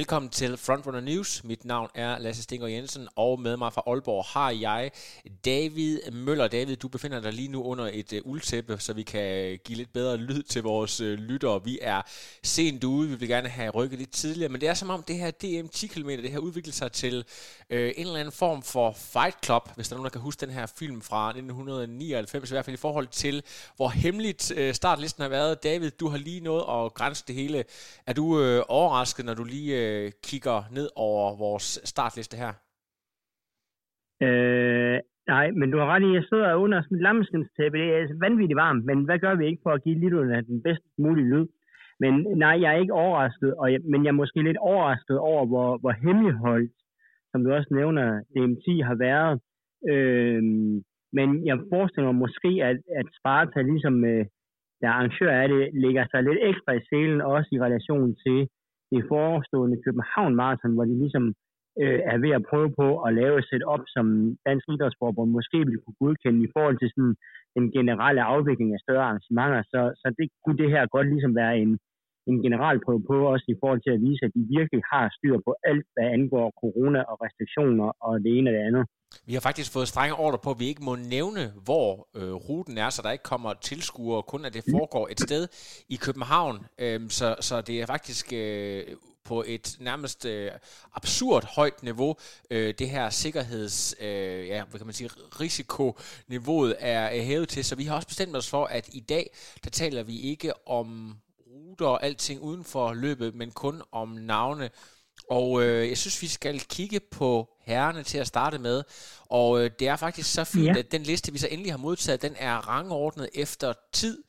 Velkommen til Frontrunner News. Mit navn er Lasse Stinger Jensen, og med mig fra Aalborg har jeg David Møller. David, du befinder dig lige nu under et uh, uldtæppe, så vi kan øh, give lidt bedre lyd til vores uh, lyttere. Vi er sent ude, vi vil gerne have rykket lidt tidligere, men det er som om det her DM 10 km, det her udviklet sig til uh, en eller anden form for Fight Club, hvis der er nogen, der kan huske den her film fra 1999, i hvert fald i forhold til, hvor hemmeligt uh, startlisten har været. David, du har lige nået at grænse det hele. Er du uh, overrasket, når du lige øh, kigger ned over vores startliste her? Øh, nej, men du har ret i, at jeg sidder under sådan et lammeskinstæppe. Det er vanvittigt varmt, men hvad gør vi ikke for at give lytterne den bedst mulige lyd? Men nej, jeg er ikke overrasket, og jeg, men jeg er måske lidt overrasket over, hvor, hvor hemmeligholdt, som du også nævner, DMT har været. Øh, men jeg forestiller mig måske, at, at Sparta, ligesom øh, der arrangør af det, lægger sig lidt ekstra i selen, også i relation til det forestående København Marathon, hvor de ligesom øh, er ved at prøve på at lave et setup, som Dansk Idrætsforbund måske vil kunne godkende i forhold til sådan den generelle afvikling af større arrangementer. Så, så det kunne det her godt ligesom være en, en generalprøve på, også i forhold til at vise, at de virkelig har styr på alt, hvad angår corona og restriktioner og det ene og det andet. Vi har faktisk fået strenge ordre på, at vi ikke må nævne, hvor øh, ruten er, så der ikke kommer tilskuere, kun at det foregår et sted i København. Øhm, så, så det er faktisk øh, på et nærmest øh, absurd højt niveau, øh, det her sikkerheds, øh, ja, hvad kan man sige, risikoniveauet er, er hævet til. Så vi har også bestemt os for, at i dag, der taler vi ikke om ruter og alting uden for løbet, men kun om navne. Og øh, jeg synes, vi skal kigge på herrene til at starte med. Og øh, det er faktisk så fint, ja. at den liste, vi så endelig har modtaget, den er rangordnet efter tid.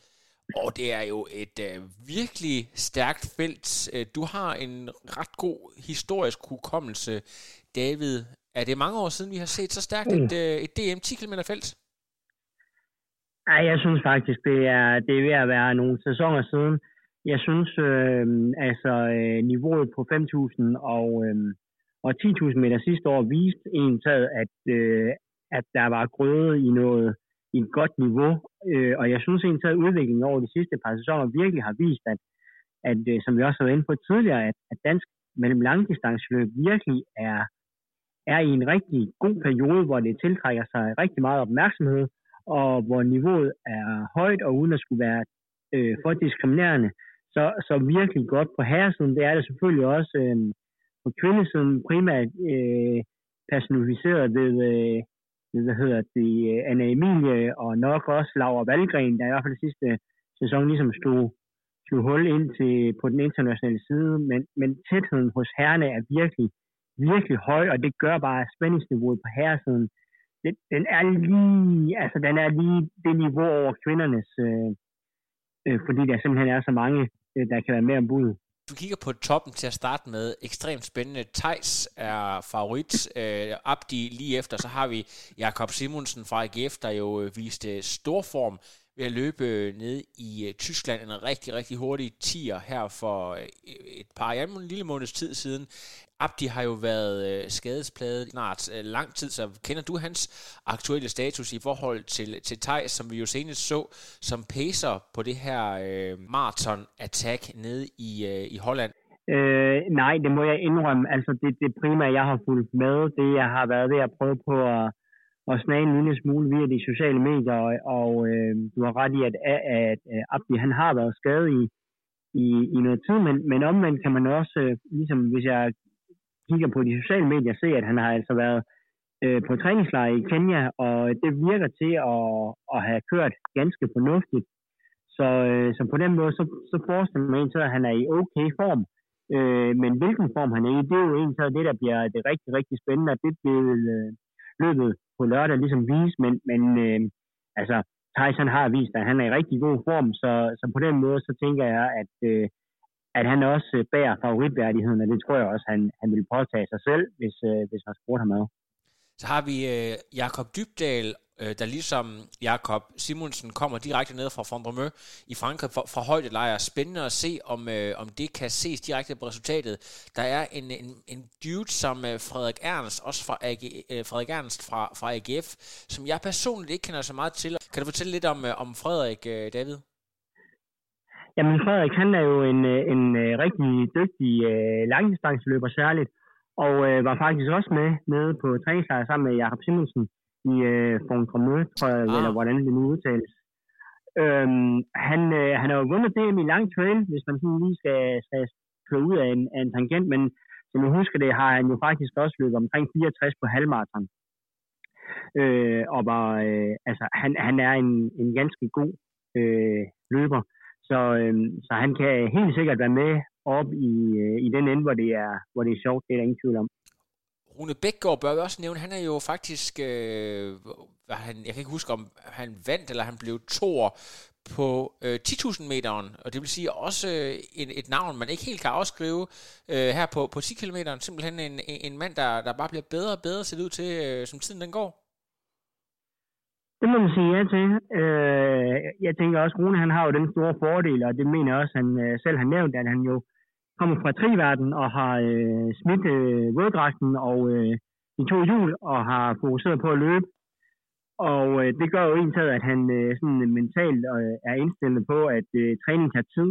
Og det er jo et øh, virkelig stærkt felt. Øh, du har en ret god historisk hukommelse, David. Er det mange år siden, vi har set så stærkt et, øh, et DM 10 km felt? Nej, jeg synes faktisk, det er, det er ved at være nogle sæsoner siden. Jeg synes, øh, altså øh, niveauet på 5.000 og, øh, og 10.000 meter sidste år viste en taget, at, øh, at der var grøde i noget i et godt niveau. Øh, og jeg synes egentlig, at udviklingen over de sidste par sæsoner virkelig har vist, at, at øh, som vi også har været inde på tidligere, at, at dansk mellem langdistanceløb virkelig er, er i en rigtig god periode, hvor det tiltrækker sig rigtig meget opmærksomhed, og hvor niveauet er højt, og uden at skulle være øh, for diskriminerende, så, så virkelig godt på herresiden. Det er det selvfølgelig også øh, på kvindesiden primært øh, personificeret ved, øh, hvad hedder det, øh, Anna Emilie og nok også Laura Valgren, der i hvert fald sidste sæson ligesom stod, slog hul ind til, på den internationale side, men, men tætheden hos herrene er virkelig, virkelig høj, og det gør bare spændingsniveauet på herresiden. Det, den er lige, altså den er lige det niveau over kvindernes, øh, øh, fordi der simpelthen er så mange Øh, der kan være med om budet. Du kigger på toppen til at starte med. Ekstremt spændende. Tejs er favorit. Øh, Abdi lige efter, så har vi Jakob Simonsen fra AGF, der jo øh, viste stor form ved at løbe øh, ned i øh, Tyskland. En rigtig, rigtig hurtig tier her for øh, et par, ja, en lille måneds tid siden. Abdi har jo været skadespladet snart lang tid, så kender du hans aktuelle status i forhold til, til Thijs, som vi jo senest så som pacer på det her øh, marathon-attack nede i, øh, i Holland? Øh, nej, det må jeg indrømme. Altså det, det primære, jeg har fulgt med, det jeg har været ved at prøve på at, og snage en lille smule via de sociale medier, og, og øh, du har ret i, at, at, at Abdi han har været skadet i, i, i noget tid, men, men omvendt kan man også, øh, ligesom hvis jeg kigger på de sociale medier, se, at han har altså været øh, på træningslejr i Kenya, og det virker til at, at have kørt ganske fornuftigt. Så, øh, så på den måde, så, så forestiller man sig, at han er i okay form. Øh, men hvilken form han er i, det er jo egentlig det, der bliver det rigtig, rigtig spændende, og det bliver øh, løbet på lørdag ligesom vise, men, men øh, altså, Tyson har vist, at han er i rigtig god form, så, så på den måde, så tænker jeg, at, øh, at han også bærer favoritværdigheden, og det tror jeg også, han, han vil påtage sig selv, hvis, øh, hvis man spurgte ham ad. Så har vi øh, Jakob Dybdal, øh, der ligesom Jakob Simonsen kommer direkte ned fra Fondremø i Frankrig fra, fra højdelejr. Spændende at se, om, øh, om det kan ses direkte på resultatet. Der er en, en, en dude som øh, Frederik Ernst, også fra, AG, øh, Frederik Ernst fra, fra AGF, som jeg personligt ikke kender så meget til. Kan du fortælle lidt om, øh, om Frederik, øh, David? Jamen Frederik, han er jo en, øh, en, øh, rigtig dygtig øh, langdistanceløber særligt, og uh, var faktisk også med nede på træningslejr sammen med Jakob Simonsen i uh, Fonkromø, tror jeg, ah. eller hvordan det nu udtales. Øhm, han, øh, han har jo vundet DM i lang trail, hvis man sådan lige skal, skal køre ud af en, af en tangent, men som jeg husker det, har han jo faktisk også løbet omkring 64 på halvmarathon. Øh, og var, øh, altså, han, han er en, en ganske god øh, løber, så, øh, så han kan helt sikkert være med op i, øh, i den ende, hvor det, er, hvor det er sjovt, det er der ingen tvivl om. Rune Bækgaard bør vi også nævne, han er jo faktisk, øh, han, jeg kan ikke huske, om han vandt, eller han blev toer på øh, 10.000 meteren, og det vil sige også øh, en, et navn, man ikke helt kan afskrive øh, her på, på 10 km. Simpelthen en, en mand, der, der bare bliver bedre og bedre set ud til, øh, som tiden den går. Det må man sige ja til. Øh, jeg tænker også, Rune han har jo den store fordel, og det mener jeg også, han øh, selv har nævnt, at han jo kommer fra triverden og har øh, smidt øh, våddragten og øh, de to hjul og har fokuseret på at løbe. Og øh, det gør jo en at han øh, sådan øh, mentalt øh, er indstillet på, at øh, træning tager tid.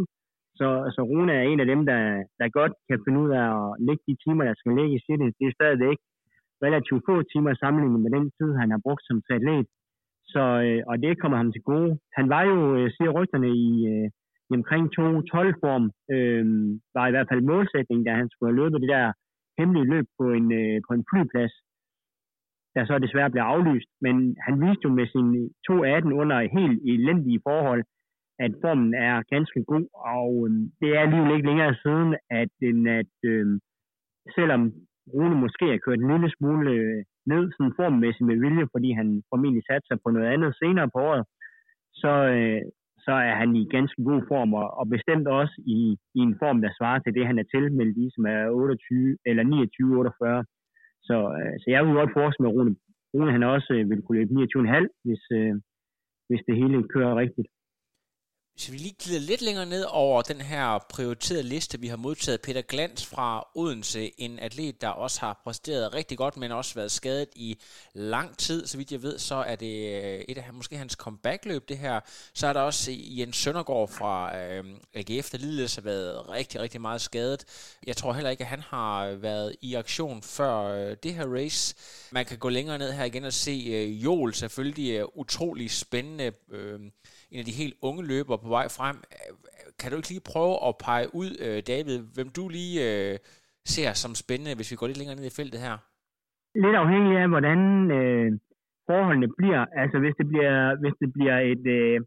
Så, så Rune er en af dem, der, der godt kan finde ud af at lægge de timer, der skal ligge i sit. Det er stadigvæk relativt få timer sammenlignet med den tid, han har brugt som atlet. Så, øh, og det kommer ham til gode. Han var jo, øh, siger rygterne, i, øh, i omkring 2-12-form, øh, var i hvert fald målsætningen, da han skulle have løbet det der hemmelige løb på en, øh, på en flyplads, der så desværre blev aflyst. Men han viste jo med sin 2-18 under helt elendige forhold, at formen er ganske god, og øh, det er alligevel ikke længere siden, at, at øh, selvom Rune måske har kørt en lille smule øh, ned sådan formmæssigt med vilje, fordi han formentlig satte sig på noget andet senere på året, så, øh, så er han i ganske god form, og, og bestemt også i, i en form, der svarer til det, han er tilmeldt i, som er 28 eller 29-48. Så, øh, så jeg vil godt forestille mig, at Rune, Rune han også øh, vil kunne løbe 29,5, hvis, øh, hvis det hele kører rigtigt. Hvis vi lige glider lidt længere ned over den her prioriterede liste, vi har modtaget Peter Glans fra Odense, en atlet, der også har præsteret rigtig godt, men også været skadet i lang tid. Så vidt jeg ved, så er det øh, et af måske hans comeback-løb, det her. Så er der også øh, Jens Søndergaard fra øh, AGF, der ligeledes har været rigtig, rigtig meget skadet. Jeg tror heller ikke, at han har været i aktion før øh, det her race. Man kan gå længere ned her igen og se øh, Jol, selvfølgelig øh, utrolig spændende. Øh, en af de helt unge løbere på vej frem. Kan du ikke lige prøve at pege ud, øh, David, hvem du lige øh, ser som spændende, hvis vi går lidt længere ned i feltet her? Lidt afhængig af, hvordan øh, forholdene bliver. Altså hvis det bliver, hvis det bliver et... Øh,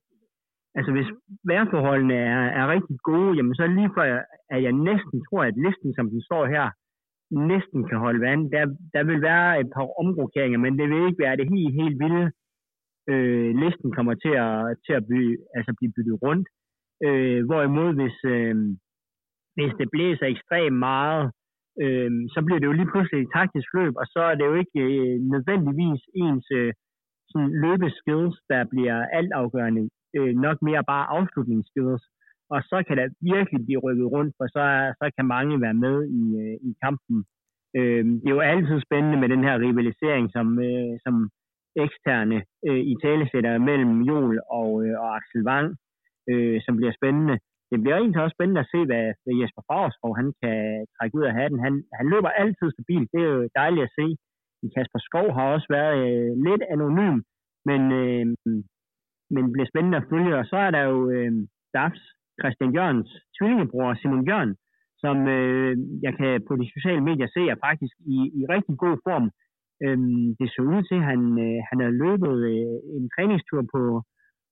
altså hvis vejrforholdene er, er rigtig gode, jamen så lige før, at jeg næsten tror, at listen, som den står her, næsten kan holde vand. Der, der vil være et par omrokeringer, men det vil ikke være det helt, helt vilde øh, listen kommer til at, til at blive, altså blive byttet rundt. Øh, hvorimod hvis, øh, hvis det blæser ekstremt meget, øh, så bliver det jo lige pludselig et taktisk løb, og så er det jo ikke øh, nødvendigvis ens øh, sådan løbeskills, der bliver altafgørende, øh, nok mere bare afslutningsskills. Og så kan der virkelig blive rykket rundt, for så, så kan mange være med i, øh, i kampen. Øh, det er jo altid spændende med den her rivalisering, som, øh, som eksterne øh, i talesætter mellem Jol og, øh, og Axel Wang, øh, som bliver spændende. Det bliver egentlig også spændende at se, hvad, hvad Jesper Favreskov han kan trække ud af hatten. Han, han løber altid stabilt. Det er jo dejligt at se. Kasper Skov har også været øh, lidt anonym, men, øh, men bliver spændende at følge. Og så er der jo øh, DAFs Christian Jørgens tvillingebror Simon Jørgen, som øh, jeg kan på de sociale medier se er faktisk i, i rigtig god form. Øhm, det så ud til, at han, øh, han havde løbet øh, en træningstur på,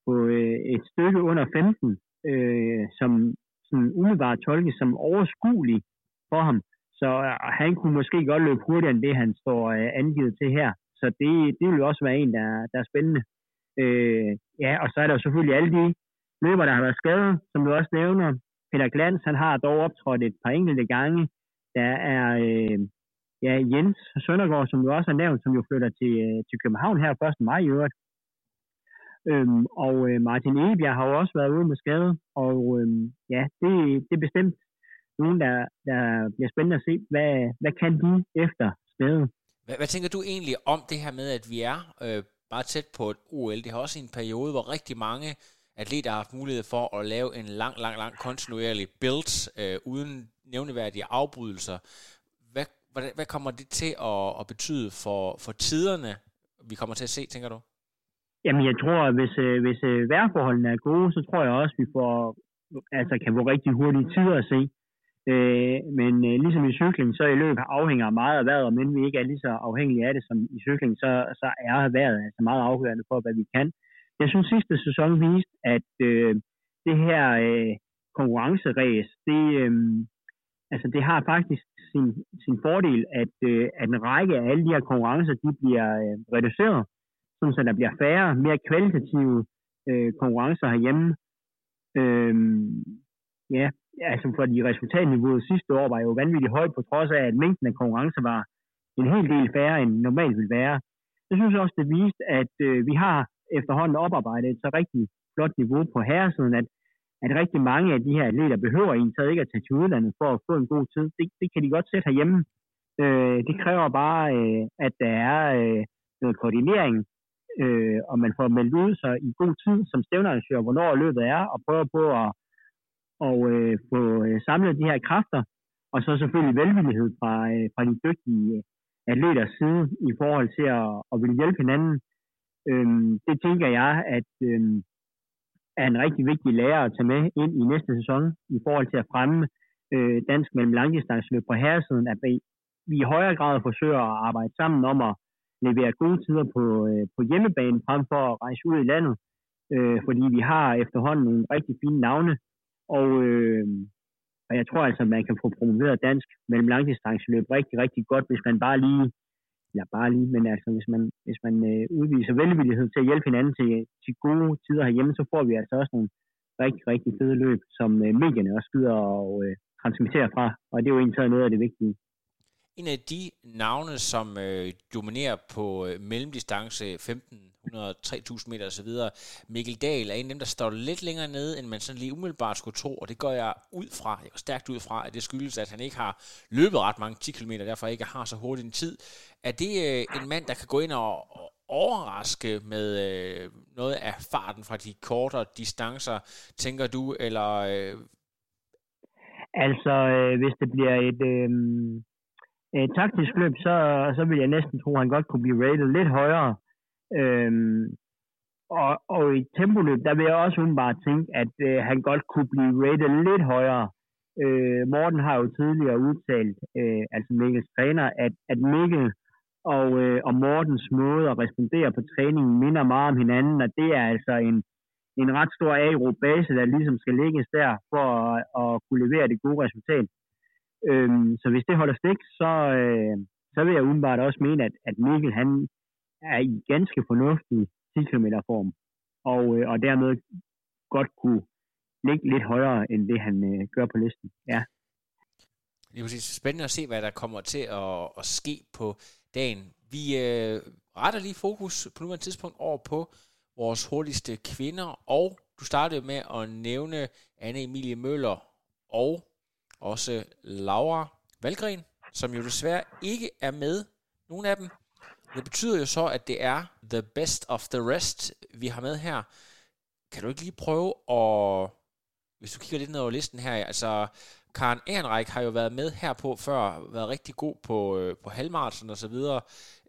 på øh, et stykke under 15, øh, som sådan umiddelbart tolkes som overskuelig for ham. Så øh, han kunne måske godt løbe hurtigere end det, han står øh, angivet til her. Så det, det vil også være en, der, der er spændende. Øh, ja, og så er der jo selvfølgelig alle de løber, der har været skadet, som du også nævner. Peter Glans, han har dog optrådt et par enkelte gange. Der er øh, ja, Jens Søndergaard, som du også har nævnt, som jo flytter til, øh, til København her 1. maj i øvrigt. Øhm, og øh, Martin Ebjerg har jo også været ude med skade, og øhm, ja, det, det er bestemt nogen, der, der bliver spændende at se, hvad, hvad kan de efter skade. Hvad, hvad tænker du egentlig om det her med, at vi er øh, bare tæt på et OL? Det har også en periode, hvor rigtig mange atleter har haft mulighed for at lave en lang, lang, lang kontinuerlig build øh, uden nævneværdige afbrydelser. Hvad, hvad, kommer det til at, at betyde for, for tiderne, vi kommer til at se, tænker du? Jamen, jeg tror, at hvis, øh, hvis øh, vejrforholdene er gode, så tror jeg også, at vi får, altså, kan få rigtig hurtige tider at se. Øh, men øh, ligesom i cykling, så i løb afhænger meget af vejret, men vi ikke er lige så afhængige af det som i cykling, så, så er vejret altså meget afgørende for, hvad vi kan. Jeg synes sidste sæson viste, at øh, det her øh, konkurrenceræs, det, øh, altså det har faktisk sin, sin fordel, at, øh, at en række af alle de her konkurrencer, de bliver øh, reduceret, så der bliver færre, mere kvalitative øh, konkurrencer herhjemme. Øh, ja, altså fordi resultatniveauet sidste år var jo vanvittigt højt, på trods af, at mængden af konkurrencer var en hel del færre, end normalt ville være. Jeg synes også, det viste, at øh, vi har efterhånden oparbejdet et så rigtig flot niveau på herresiden, at, at rigtig mange af de her atleter behøver en taget ikke at tage til udlandet for at få en god tid. Det, det kan de godt sætte herhjemme. Øh, det kræver bare, øh, at der er øh, noget koordinering, øh, og man får meldt ud sig i god tid som stævnearrangør, hvornår løbet er, og prøver på at og, øh, få øh, samlet de her kræfter, og så selvfølgelig velvillighed fra, øh, fra de dygtige øh, atleters side i forhold til at, at ville hjælpe hinanden. Øhm, det tænker jeg, at øhm, er en rigtig vigtig lærer at tage med ind i næste sæson i forhold til at fremme øh, dansk mellem langdistanceløb på herresiden, at vi i højere grad forsøger at arbejde sammen om at levere gode tider på, øh, på hjemmebane frem for at rejse ud i landet, øh, fordi vi har efterhånden nogle rigtig fine navne, og, øh, og jeg tror altså, at man kan få promoveret dansk mellem langdistanceløb rigtig, rigtig godt, hvis man bare lige eller bare lige, men altså hvis man, hvis man øh, udviser velvillighed til at hjælpe hinanden til, øh, til gode tider herhjemme, så får vi altså også nogle rigtig, rigtig fede løb, som øh, medierne også skyder og øh, transmitterer fra, og det er jo egentlig noget af det vigtige. En af de navne, som øh, dominerer på øh, mellemdistance 1500, 3000 meter osv., Mikkel Dahl er en af dem, der står lidt længere nede, end man sådan lige umiddelbart skulle tro, og det går jeg ud fra, jeg går stærkt ud fra, at det skyldes, at han ikke har løbet ret mange 10 km, derfor ikke har så hurtig en tid. Er det øh, en mand, der kan gå ind og, overraske med øh, noget af farten fra de kortere distancer, tænker du, eller... Øh... Altså, øh, hvis det bliver et, øh, et taktisk løb, så, så vil jeg næsten tro, at han godt kunne blive rated lidt højere. Øhm, og, og i tempoløb, der vil jeg også bare tænke, at øh, han godt kunne blive rated lidt højere. Øh, Morten har jo tidligere udtalt, øh, altså Mikkels træner, at, at Mikkel og, øh, og Mortens måde at respondere på træningen minder meget om hinanden, og det er altså en, en ret stor aerob base, der ligesom skal lægges der for at, at kunne levere det gode resultat. Øhm, så hvis det holder stik, så, øh, så vil jeg umiddelbart også mene, at, at Mikkel han er i ganske fornuftig 10 km form, og, øh, og dermed godt kunne ligge lidt højere, end det han øh, gør på listen. Ja. Det er præcis spændende at se, hvad der kommer til at, at ske på dagen. Vi øh, retter lige fokus på nuværende tidspunkt over på vores hurtigste kvinder, og du startede med at nævne Anne Emilie Møller og også Laura Valgren, som jo desværre ikke er med, nogen af dem. Det betyder jo så, at det er the best of the rest, vi har med her. Kan du ikke lige prøve at, hvis du kigger lidt ned over listen her, altså Karen Ehrenreich har jo været med her på før, været rigtig god på, øh, på halvmarathon og så videre.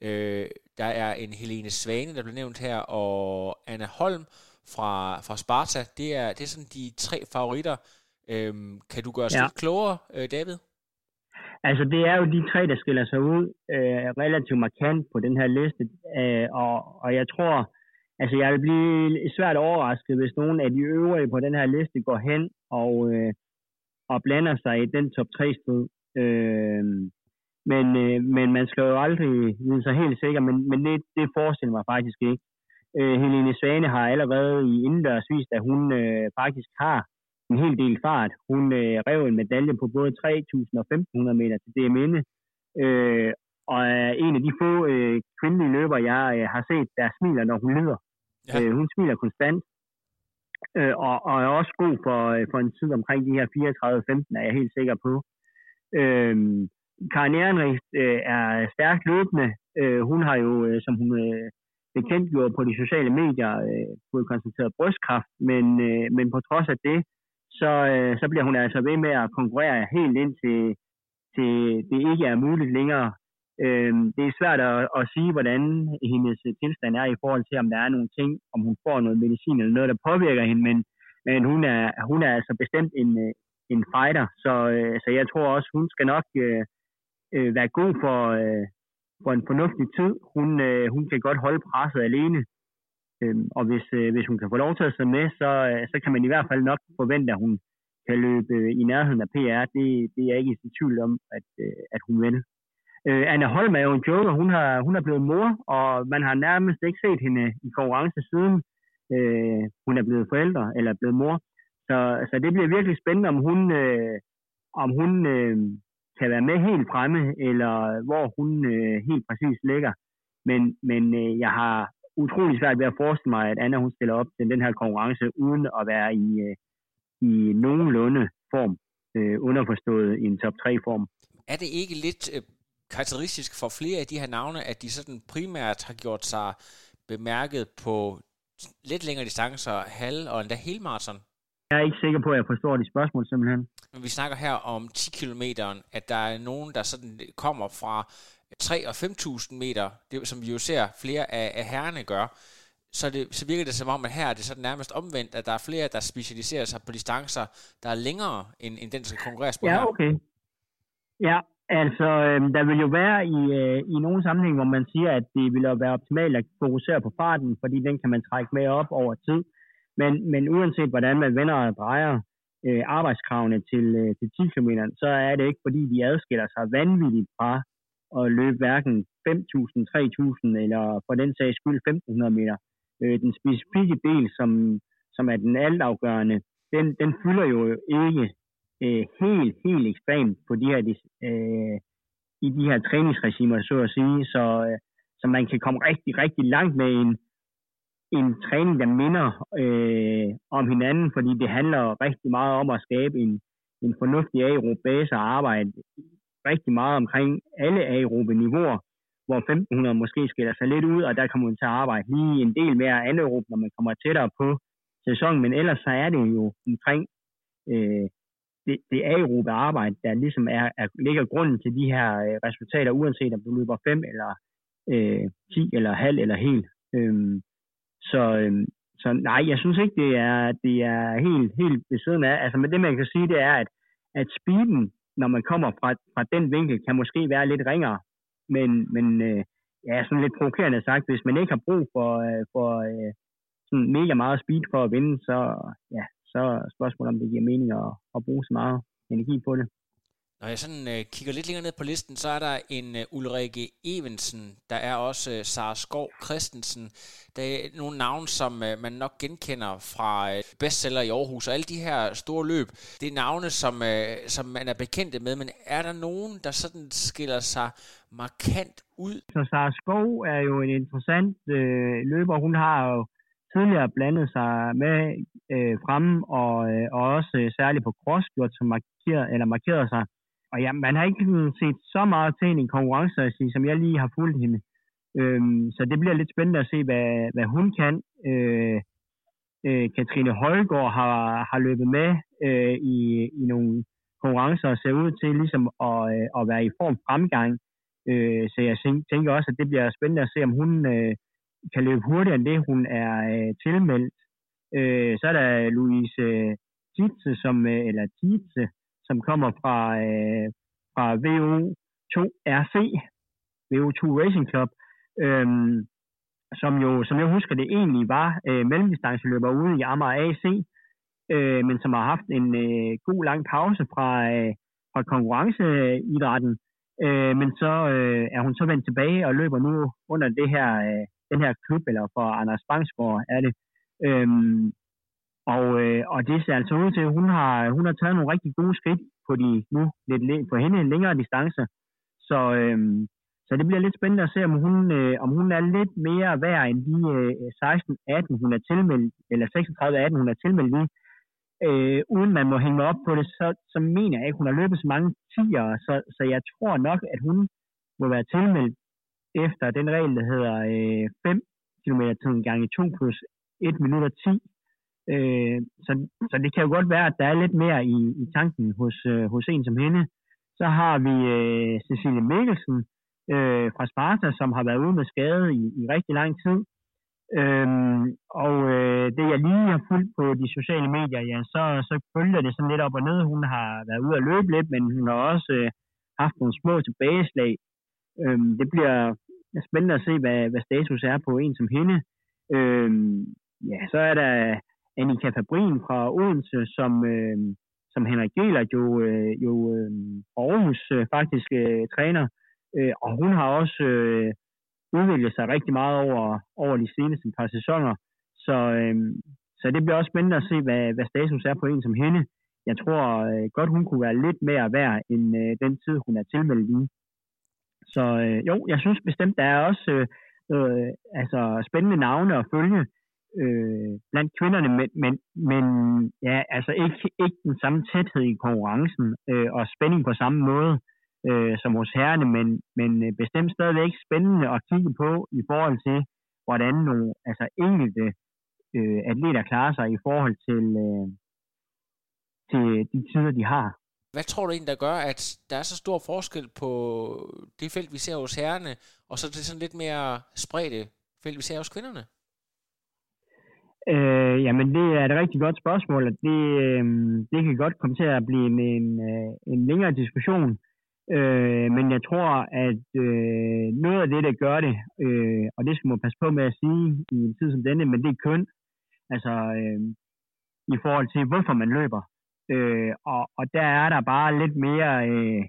Øh, der er en Helene Svane, der blev nævnt her, og Anna Holm fra, fra Sparta. Det er, det er sådan de tre favoritter. Øh, kan du gøre os ja. lidt klogere, øh, David? Altså, det er jo de tre, der skiller sig ud øh, relativt markant på den her liste, øh, og, og jeg tror, altså jeg vil blive svært overrasket, hvis nogen af de øvrige på den her liste går hen og, øh, og blander sig i den top 3 stød. Øh, men, øh, men man skal jo aldrig vide sig helt sikker, men, men det, det forestiller mig faktisk ikke. Øh, Helene Svane har allerede i indendørs vist, at hun øh, faktisk har en hel del fart. Hun øh, rev en medalje på både 3.000 og 1.500 meter til DM'inde, øh, og er en af de få øh, kvindelige løber, jeg øh, har set, der smiler, når hun lyder. Ja. Øh, hun smiler konstant, øh, og, og er også god for, øh, for en tid omkring de her 34-15, er jeg helt sikker på. Øh, Karin Ehrenrich øh, er stærkt løbende. Øh, hun har jo, øh, som hun øh, bekendtgjort på de sociale medier, øh, fået konstateret brystkræft, men, øh, men på trods af det, så, øh, så bliver hun altså ved med at konkurrere helt ind til, til det ikke er muligt længere. Øh, det er svært at, at sige, hvordan hendes tilstand er i forhold til, om der er nogle ting, om hun får noget medicin eller noget, der påvirker hende, men, men hun, er, hun er altså bestemt en, en fighter, så, øh, så jeg tror også, hun skal nok øh, øh, være god for, øh, for en fornuftig tid. Hun, øh, hun kan godt holde presset alene, øh, og hvis, øh, hvis hun kan få lov til at sidde med, så, øh, så kan man i hvert fald nok forvente, at hun kan løbe øh, i nærheden af PR. Det, det er jeg ikke i tvivl om, at, øh, at hun vil. Øh, Anna Holm er jo en joker. Hun, har, hun er blevet mor, og man har nærmest ikke set hende i konkurrence siden øh, hun er blevet forældre eller er blevet mor. Så, så det bliver virkelig spændende, om hun, øh, om hun øh, kan være med helt fremme, eller hvor hun øh, helt præcis ligger. Men, men øh, jeg har utrolig svært ved at forestille mig, at Anna hun stiller op til den her konkurrence, uden at være i, øh, i nogenlunde form, øh, underforstået i en top 3 form. Er det ikke lidt øh, karakteristisk for flere af de her navne, at de sådan primært har gjort sig bemærket på lidt længere distancer, halv og endda helmarathon? Jeg er ikke sikker på, at jeg forstår de spørgsmål simpelthen. Vi snakker her om 10 km, at der er nogen, der sådan kommer fra 3 og 5.000 meter, det, som vi jo ser flere af, af herrene gør. Så, det, så virker det som om, at her er det sådan nærmest omvendt, at der er flere, der specialiserer sig på distancer, der er længere, end, end den, der skal konkurreres på ja, her. okay. Ja, altså, øh, der vil jo være i, øh, i nogle sammenhæng, hvor man siger, at det vil være optimalt at fokusere på farten, fordi den kan man trække med op over tid. Men, men uanset hvordan man vender og drejer øh, arbejdskravene til, øh, til 10 km, så er det ikke fordi, de adskiller sig vanvittigt fra at løbe hverken 5.000, 3.000 eller for den sags skyld 1.500 meter. Øh, den specifikke del, som, som er den altafgørende, den, den fylder jo ikke øh, helt, helt ekstremt på de her, øh, i de her træningsregimer, så at sige, så, øh, så man kan komme rigtig, rigtig langt med en, en træning, der minder øh, om hinanden, fordi det handler rigtig meget om at skabe en, en fornuftig aerob base og arbejde rigtig meget omkring alle aerobe niveauer, hvor 1500 måske skiller sig lidt ud, og der kommer man til at arbejde lige en del mere anaerob, når man kommer tættere på sæsonen, men ellers så er det jo omkring øh, det, det aerobe arbejde, der ligesom er, er, ligger grunden til de her øh, resultater, uanset om du løber 5 eller øh, 10 eller halv eller helt. Øhm, så, øhm, så nej, jeg synes ikke, det er, det er helt, helt ved siden af. Altså, men det man kan sige, det er, at, at speeden, når man kommer fra, fra den vinkel, kan måske være lidt ringere. Men, men øh, ja, sådan lidt provokerende sagt, hvis man ikke har brug for, øh, for øh, sådan mega meget speed for at vinde, så, ja, så er spørgsmålet, om det giver mening at, at bruge så meget energi på det. Når jeg sådan øh, kigger lidt længere ned på listen, så er der en øh, Ulrike Evensen, der er også øh, Sara Skov Christensen. Der er nogle navne, som øh, man nok genkender fra øh, bestseller i Aarhus, og alle de her store løb. Det er navne, som, øh, som man er bekendte med, men er der nogen, der sådan skiller sig markant ud? Så Sara Skov er jo en interessant øh, løber. Hun har jo tidligere blandet sig med øh, fremme, og, øh, og også øh, særligt på cross gjort, som markerer, eller markeret sig og ja, man har ikke set så meget til en konkurrence, som jeg lige har fulgt hende. Øhm, så det bliver lidt spændende at se, hvad, hvad hun kan. Øh, øh, Katrine Højgaard har, har løbet med øh, i, i nogle konkurrencer og ser ud til ligesom at, øh, at være i form fremgang. Øh, så jeg tænker også, at det bliver spændende at se, om hun øh, kan løbe hurtigere end det, hun er øh, tilmeldt. Øh, så er der Louise øh, Tietze, som, øh, eller Tietze, som kommer fra, øh, fra VO2RC, VO2 Racing Club, øh, som jo, som jeg husker det egentlig var øh, mellemdistanceløber ude i Amager AC, øh, men som har haft en øh, god lang pause fra, øh, fra konkurrenceidrætten. Øh, men så øh, er hun så vendt tilbage og løber nu under det her, øh, den her klub, eller for Anders Bangsgaard er det. Øh, og, øh, og det ser altså ud til, at hun har, hun har taget nogle rigtig gode skridt på de nu lidt på hende en længere distance. Så, øh, så det bliver lidt spændende at se, om hun, øh, om hun er lidt mere værd end de øh, 16-18, hun er tilmeldt, eller 36-18, hun er tilmeldt lige. Øh, uden man må hænge op på det, så, så mener jeg ikke, hun har løbet så mange tiger, så, så jeg tror nok, at hun må være tilmeldt efter den regel, der hedder øh, 5 km tiden gange 2 plus 1 minut og 10. Øh, så, så det kan jo godt være, at der er lidt mere i, i tanken hos, øh, hos en som hende. Så har vi øh, Cecilie Mikkelsen øh, fra Sparta, som har været ude med skade i, i rigtig lang tid. Øhm, og øh, det jeg lige har fulgt på de sociale medier, ja, så, så følger det sådan lidt op og ned. Hun har været ude at løbe lidt, men hun har også øh, haft nogle små tilbageslag. Øhm, det bliver spændende at se, hvad, hvad status er på en som hende. Øhm, ja, så er der Annika Fabrin fra Odense, som, øh, som Henrik Gelert jo, øh, jo øh, Aarhus øh, faktisk øh, træner. Øh, og hun har også øh, udviklet sig rigtig meget over, over de seneste par sæsoner. Så, øh, så det bliver også spændende at se, hvad, hvad status er på en som hende. Jeg tror øh, godt, hun kunne være lidt mere værd end øh, den tid, hun er tilmeldt i. Så øh, jo, jeg synes bestemt, der er også øh, øh, altså spændende navne at følge øh, blandt kvinderne, men, men, men ja, altså ikke, ikke den samme tæthed i konkurrencen øh, og spænding på samme måde øh, som hos herrene, men, men øh, bestemt stadigvæk spændende at kigge på i forhold til, hvordan nogle altså enkelte øh, atleter klarer sig i forhold til, øh, til de tider, de har. Hvad tror du egentlig, der gør, at der er så stor forskel på det felt, vi ser hos herrerne, og så det sådan lidt mere spredte felt, vi ser hos kvinderne? Øh, jamen, det er et rigtig godt spørgsmål, og det, øh, det kan godt komme til at blive en, en, en længere diskussion. Øh, men jeg tror, at øh, noget af det, der gør det, øh, og det skal man passe på med at sige i en tid som denne, men det er køn. Altså øh, i forhold til, hvorfor man løber. Øh, og, og der er der bare lidt mere øh,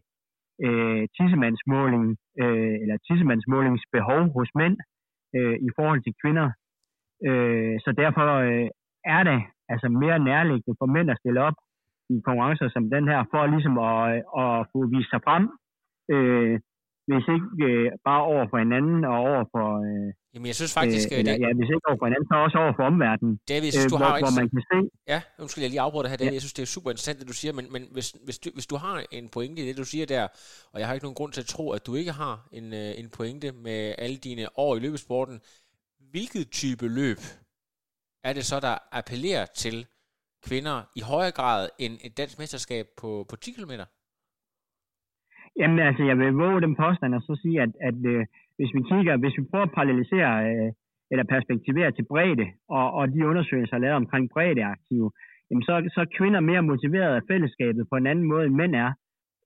øh, tissemandsmåling, øh, eller tissemandsmålingsbehov hos mænd øh, i forhold til kvinder. Øh, så derfor øh, er det altså mere nærliggende for mænd at stille op i konkurrencer som den her, for ligesom at, at få vist sig frem, øh, hvis ikke øh, bare over for hinanden og over for... Øh, Jamen, jeg synes faktisk... Øh, det... Ja, hvis ikke over for hinanden, så også over for omverdenen. David, jeg synes, du øh, har hvor, ikke... hvor man kan se... Ja, undskyld, jeg lige afbryder det her. Ja. Jeg synes, det er super interessant, det du siger, men, men hvis, hvis, du, hvis du har en pointe i det, du siger der, og jeg har ikke nogen grund til at tro, at du ikke har en, øh, en pointe med alle dine år i løbesporten, hvilket type løb er det så, der appellerer til kvinder i højere grad end et dansk mesterskab på, på 10 km? Jamen altså, jeg vil våge den påstand og så sige, at, at øh, hvis vi kigger, hvis vi prøver at parallelisere øh, eller perspektivere til bredde, og, og de undersøgelser lavet omkring breddeaktive, jamen så, så er kvinder mere motiveret af fællesskabet på en anden måde, end mænd er.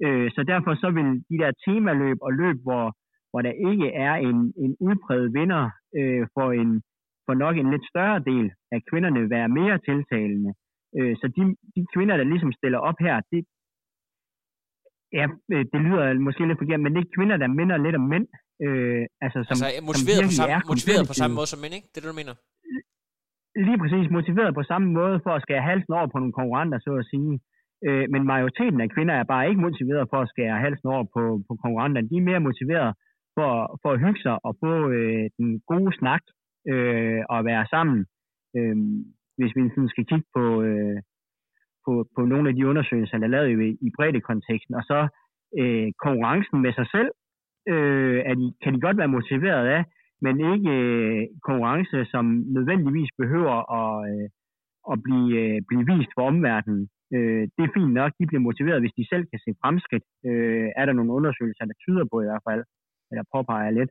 Øh, så derfor så vil de der temaløb og løb, hvor, hvor der ikke er en, en udpræget vinder øh, for, en, for nok en lidt større del af kvinderne, være mere tiltalende. Øh, så de, de kvinder, der ligesom stiller op her, det, ja, øh, det lyder måske lidt forkert, men det er kvinder, der minder lidt om mænd. Øh, altså, som, altså motiveret, som på samme, motiveret på samme måde som mænd, ikke? Det er det, du mener? Lige præcis, motiveret på samme måde for at skære halsen over på nogle konkurrenter, så at sige. Øh, men majoriteten af kvinder er bare ikke motiveret for at skære halsen over på, på konkurrenterne. De er mere motiveret for, for at hygge sig og få øh, den gode snak øh, og være sammen. Øh, hvis vi sådan skal kigge på, øh, på, på nogle af de undersøgelser, der er lavet i, i breddekonteksten, og så øh, konkurrencen med sig selv, øh, at de, kan de godt være motiveret af, men ikke øh, konkurrence, som nødvendigvis behøver at, øh, at blive, øh, blive vist for omverdenen. Øh, det er fint nok, de bliver motiveret, hvis de selv kan se fremskridt. Øh, er der nogle undersøgelser, der tyder på i hvert fald, eller påpeger lidt,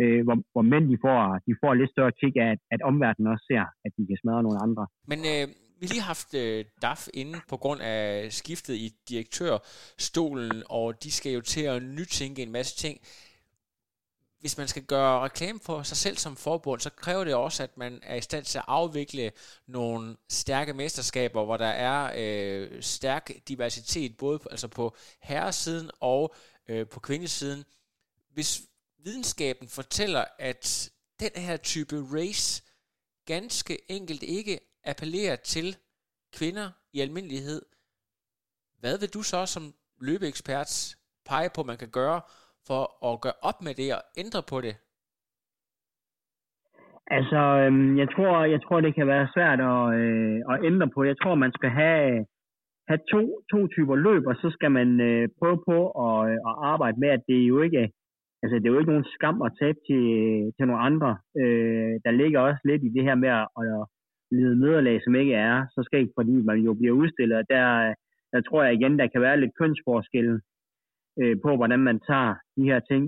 øh, hvor, hvor mænd de får, de får lidt større kick af, at, at omverdenen også ser, at de kan smadre nogle andre. Men øh, vi har lige haft øh, DAF inde på grund af skiftet i direktørstolen, og de skal jo til at nytænke en masse ting hvis man skal gøre reklame for sig selv som forbund, så kræver det også, at man er i stand til at afvikle nogle stærke mesterskaber, hvor der er øh, stærk diversitet, både på, altså på herresiden og øh, på kvindesiden. Hvis videnskaben fortæller, at den her type race ganske enkelt ikke appellerer til kvinder i almindelighed, hvad vil du så som løbeekspert pege på, man kan gøre for at gøre op med det og ændre på det? Altså, øhm, jeg tror, jeg tror, det kan være svært at, øh, at ændre på. Jeg tror, man skal have, have to, to typer løb, og så skal man øh, prøve på at, øh, at arbejde med, at det jo ikke altså, det er jo ikke nogen skam at tabe til, til nogle andre. Øh, der ligger også lidt i det her med at, at lide nederlag, som ikke er så skægt, fordi man jo bliver udstillet. Der, der tror jeg igen, der kan være lidt kønsforskel øh, på, hvordan man tager de her ting.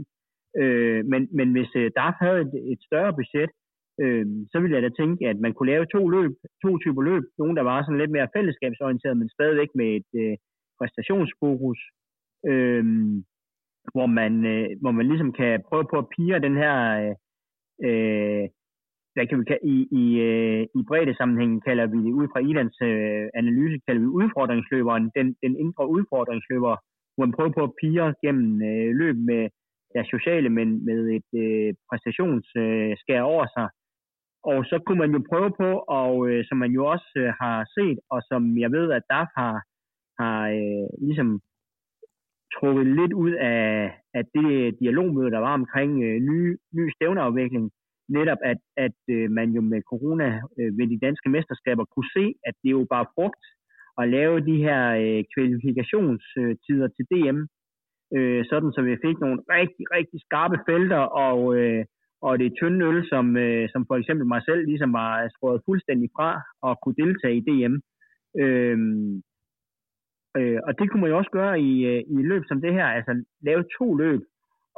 Øh, men, men hvis øh, DAF havde et, et større budget, øh, så ville jeg da tænke, at man kunne lave to løb, to typer løb. Nogle, der var sådan lidt mere fællesskabsorienteret, men stadigvæk med et øh, præstationsfokus. Øh, hvor man, øh, hvor man ligesom kan prøve på at pire den her, øh, øh hvad kan vi i, i, øh, i bredde sammenhæng kalder vi det, ud fra Idans øh, analyse, kalder vi udfordringsløberen, den, den indre udfordringsløber, hvor man prøver på at pire gennem øh, løb med deres sociale, men med et øh, præstationsskær øh, over sig. Og så kunne man jo prøve på, og øh, som man jo også øh, har set, og som jeg ved, at DAF har, har øh, ligesom trukket lidt ud af, af det øh, dialogmøde, der var omkring øh, ny, ny stævneafvikling. Netop, at, at øh, man jo med corona øh, ved de danske mesterskaber kunne se, at det jo bare frugt at lave de her øh, kvalifikationstider øh, til DM, øh, sådan så vi fik nogle rigtig, rigtig skarpe felter, og, øh, og det tynde øl, som, øh, som for eksempel mig selv ligesom var skåret fuldstændig fra og kunne deltage i DM. Øh, Øh, og det kunne man jo også gøre i, øh, i et løb som det her, altså lave to løb,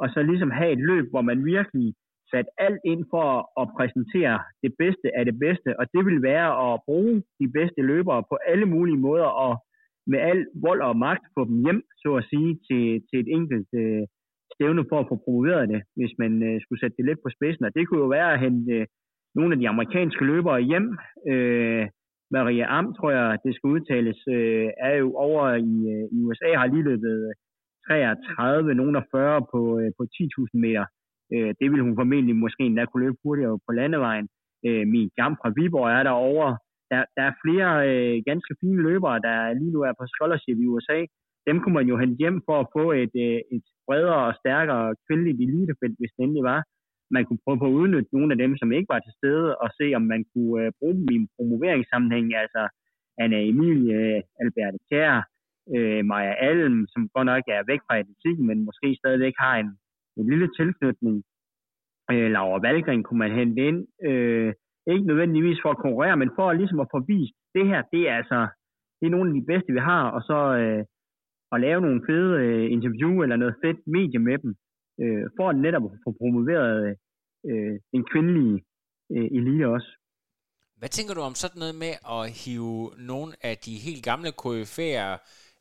og så ligesom have et løb, hvor man virkelig satte alt ind for at præsentere det bedste af det bedste, og det vil være at bruge de bedste løbere på alle mulige måder, og med al vold og magt få dem hjem, så at sige, til, til et enkelt øh, stævne for at få promoveret det, hvis man øh, skulle sætte det lidt på spidsen. Og det kunne jo være at hente øh, nogle af de amerikanske løbere hjem, øh, Maria Am, tror jeg, det skal udtales, øh, er jo over i, øh, i USA, har lige løbet 33, nogen af 40 på, øh, på 10.000 meter. Øh, det vil hun formentlig måske endda kunne løbe hurtigere på landevejen. Øh, Min gamle fra Viborg er derovre. Der, der er flere øh, ganske fine løbere, der lige nu er på scholarship i USA. Dem kunne man jo hente hjem for at få et, øh, et bredere og stærkere kvindeligt elitefelt, hvis det endelig var man kunne prøve på at udnytte nogle af dem, som ikke var til stede, og se, om man kunne øh, bruge dem i en promoveringssammenhæng, altså Anna Emilie, Albert Kjær, øh, Maja Alm, som godt nok er væk fra atletikken, men måske stadigvæk har en, en lille tilknytning. Øh, Laura Valgren kunne man hente ind, øh, ikke nødvendigvis for at konkurrere, men for ligesom at få vist, det her, det er altså, det er nogle af de bedste, vi har, og så øh, at lave nogle fede øh, interview eller noget fedt medie med dem, øh, for at netop få promoveret øh, en kvindelig øh, elite også. Hvad tænker du om sådan noget med at hive nogle af de helt gamle KF'er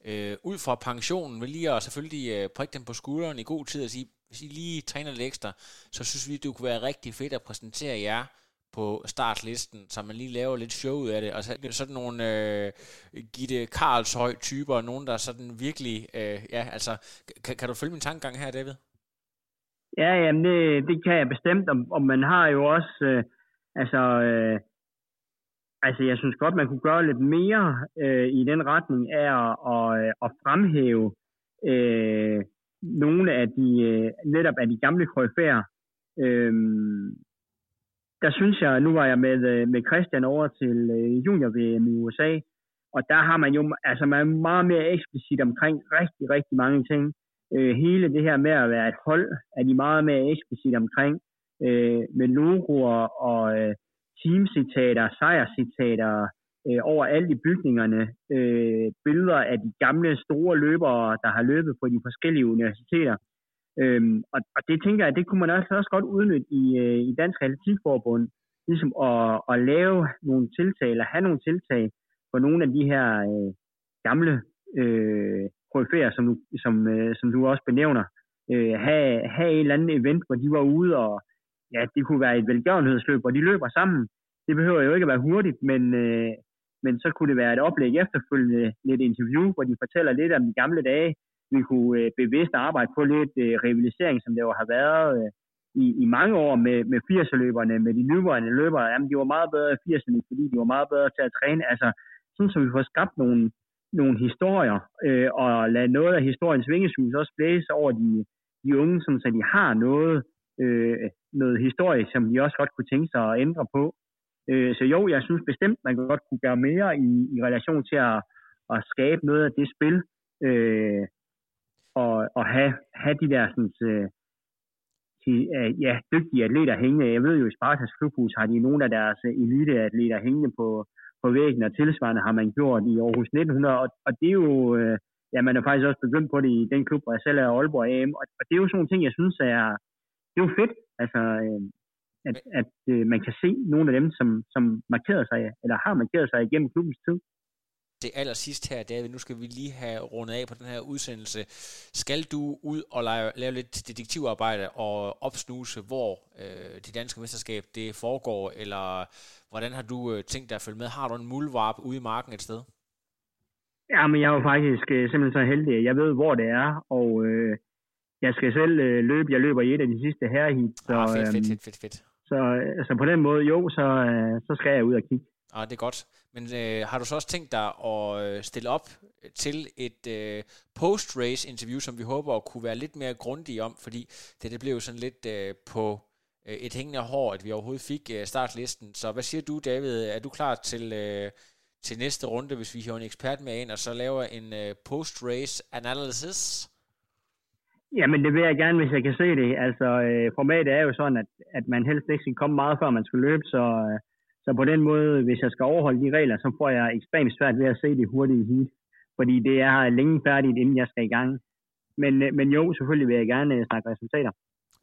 øh, ud fra pensionen, ved lige at selvfølgelig øh, prikke dem på skulderen i god tid og sige, hvis I lige træner lidt ekstra, så synes vi, det kunne være rigtig fedt at præsentere jer på startlisten, så man lige laver lidt show ud af det, og så sådan nogle øh, Gitte Karlshøj typer, nogen der sådan virkelig, øh, ja, altså, kan, kan du følge min tankegang her, David? Ja, jamen det, det kan jeg bestemt, og, og man har jo også, øh, altså, øh, altså jeg synes godt, man kunne gøre lidt mere øh, i den retning af at, at, øh, at fremhæve øh, nogle af de, øh, netop af de gamle kryfærer. Øh, der synes jeg, nu var jeg med, øh, med Christian over til øh, junior-VM i USA, og der har man jo, altså man er meget mere eksplicit omkring rigtig, rigtig mange ting øh, hele det her med at være et hold, er de meget mere eksplicit omkring, øh, med logoer og øh, teamcitater, sejrcitater øh, overalt i bygningerne, øh, billeder af de gamle store løbere, der har løbet på de forskellige universiteter. Øhm, og, og det tænker jeg, det kunne man også, også godt udnytte i, øh, i Dansk Atletikforbund, ligesom at, at lave nogle tiltag, eller have nogle tiltag for nogle af de her øh, gamle øh, KF'er, som, som, øh, som du også benævner, øh, have, have et eller andet event, hvor de var ude, og ja, det kunne være et velgørenhedsløb, hvor de løber sammen. Det behøver jo ikke at være hurtigt, men, øh, men så kunne det være et oplæg efterfølgende, lidt interview, hvor de fortæller lidt om de gamle dage. Vi kunne øh, bevidst arbejde på lidt øh, rivalisering, som det jo har været øh, i, i mange år med, med 80'er-løberne, med de nuværende løbere. Jamen, de var meget bedre i 80'erne, fordi de var meget bedre til at træne. Altså, sådan så vi får skabt nogle, nogle historier, øh, og lade noget af historiens vingesus også blæse over de, de unge, som så de har noget, øh, noget historie, som de også godt kunne tænke sig at ændre på. Øh, så jo, jeg synes bestemt, man godt kunne gøre mere i, i relation til at, at skabe noget af det spil, øh, og, og have, have de der sådan, øh, ja, dygtige atleter hængende. Jeg ved jo, i Spartas klubhus har de nogle af deres eliteatleter hængende på, på væggen, og tilsvarende har man gjort i Aarhus 1900, og, og det er jo, øh, ja, man er faktisk også begyndt på det i den klub, hvor jeg selv er Aalborg AM, og, og det er jo sådan nogle ting, jeg synes er, det er jo fedt, altså, øh, at, at øh, man kan se nogle af dem, som, som markerede sig, eller har markeret sig igennem klubbens tid det aller sidste her, David, nu skal vi lige have rundet af på den her udsendelse. Skal du ud og lave, lave lidt detektivarbejde og opsnuse, hvor øh, det danske mesterskab det foregår, eller hvordan har du øh, tænkt dig at følge med? Har du en muldvarp ude i marken et sted? Ja, men jeg er jo faktisk øh, simpelthen så heldig, jeg ved, hvor det er, og øh, jeg skal selv øh, løbe. Jeg løber i et af de sidste herrehit. Så, ah, fedt, fedt, fedt, fedt, fedt. Så, så på den måde, jo, så, øh, så skal jeg ud og kigge. Ah, det er godt. Men øh, har du så også tænkt dig at øh, stille op til et øh, post-race interview, som vi håber at kunne være lidt mere grundige om, fordi det, det blev jo sådan lidt øh, på øh, et hængende hår, at vi overhovedet fik øh, startlisten. Så hvad siger du, David? Er du klar til, øh, til næste runde, hvis vi har en ekspert med ind, og så laver en øh, post-race analysis? Jamen, det vil jeg gerne, hvis jeg kan se det. Altså, øh, formatet er jo sådan, at, at man helst ikke skal komme meget, før man skal løbe, så... Øh, så på den måde, hvis jeg skal overholde de regler, så får jeg ekstremt svært ved at se det hurtige heat. Fordi det er længe færdigt, inden jeg skal i gang. Men, øh, men jo, selvfølgelig vil jeg gerne snakke resultater.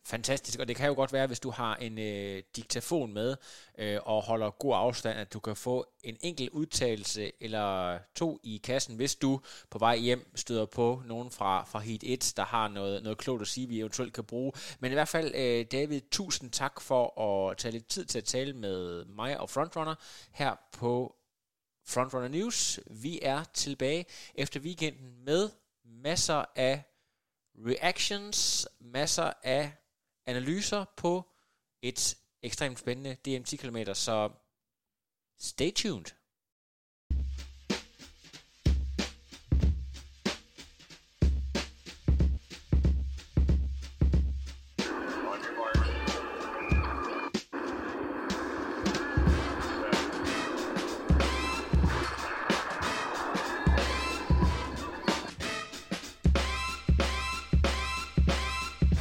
Fantastisk, og det kan jo godt være, hvis du har en øh, diktafon med øh, og holder god afstand, at du kan få en enkelt udtalelse eller to i kassen, hvis du på vej hjem støder på nogen fra, fra Heat 1, der har noget, noget klogt at sige, vi eventuelt kan bruge. Men i hvert fald, øh, David, tusind tak for at tage lidt tid til at tale med mig og Frontrunner her på Frontrunner News. Vi er tilbage efter weekenden med masser af reactions, masser af analyser på et ekstremt spændende DM10 km, så stay tuned.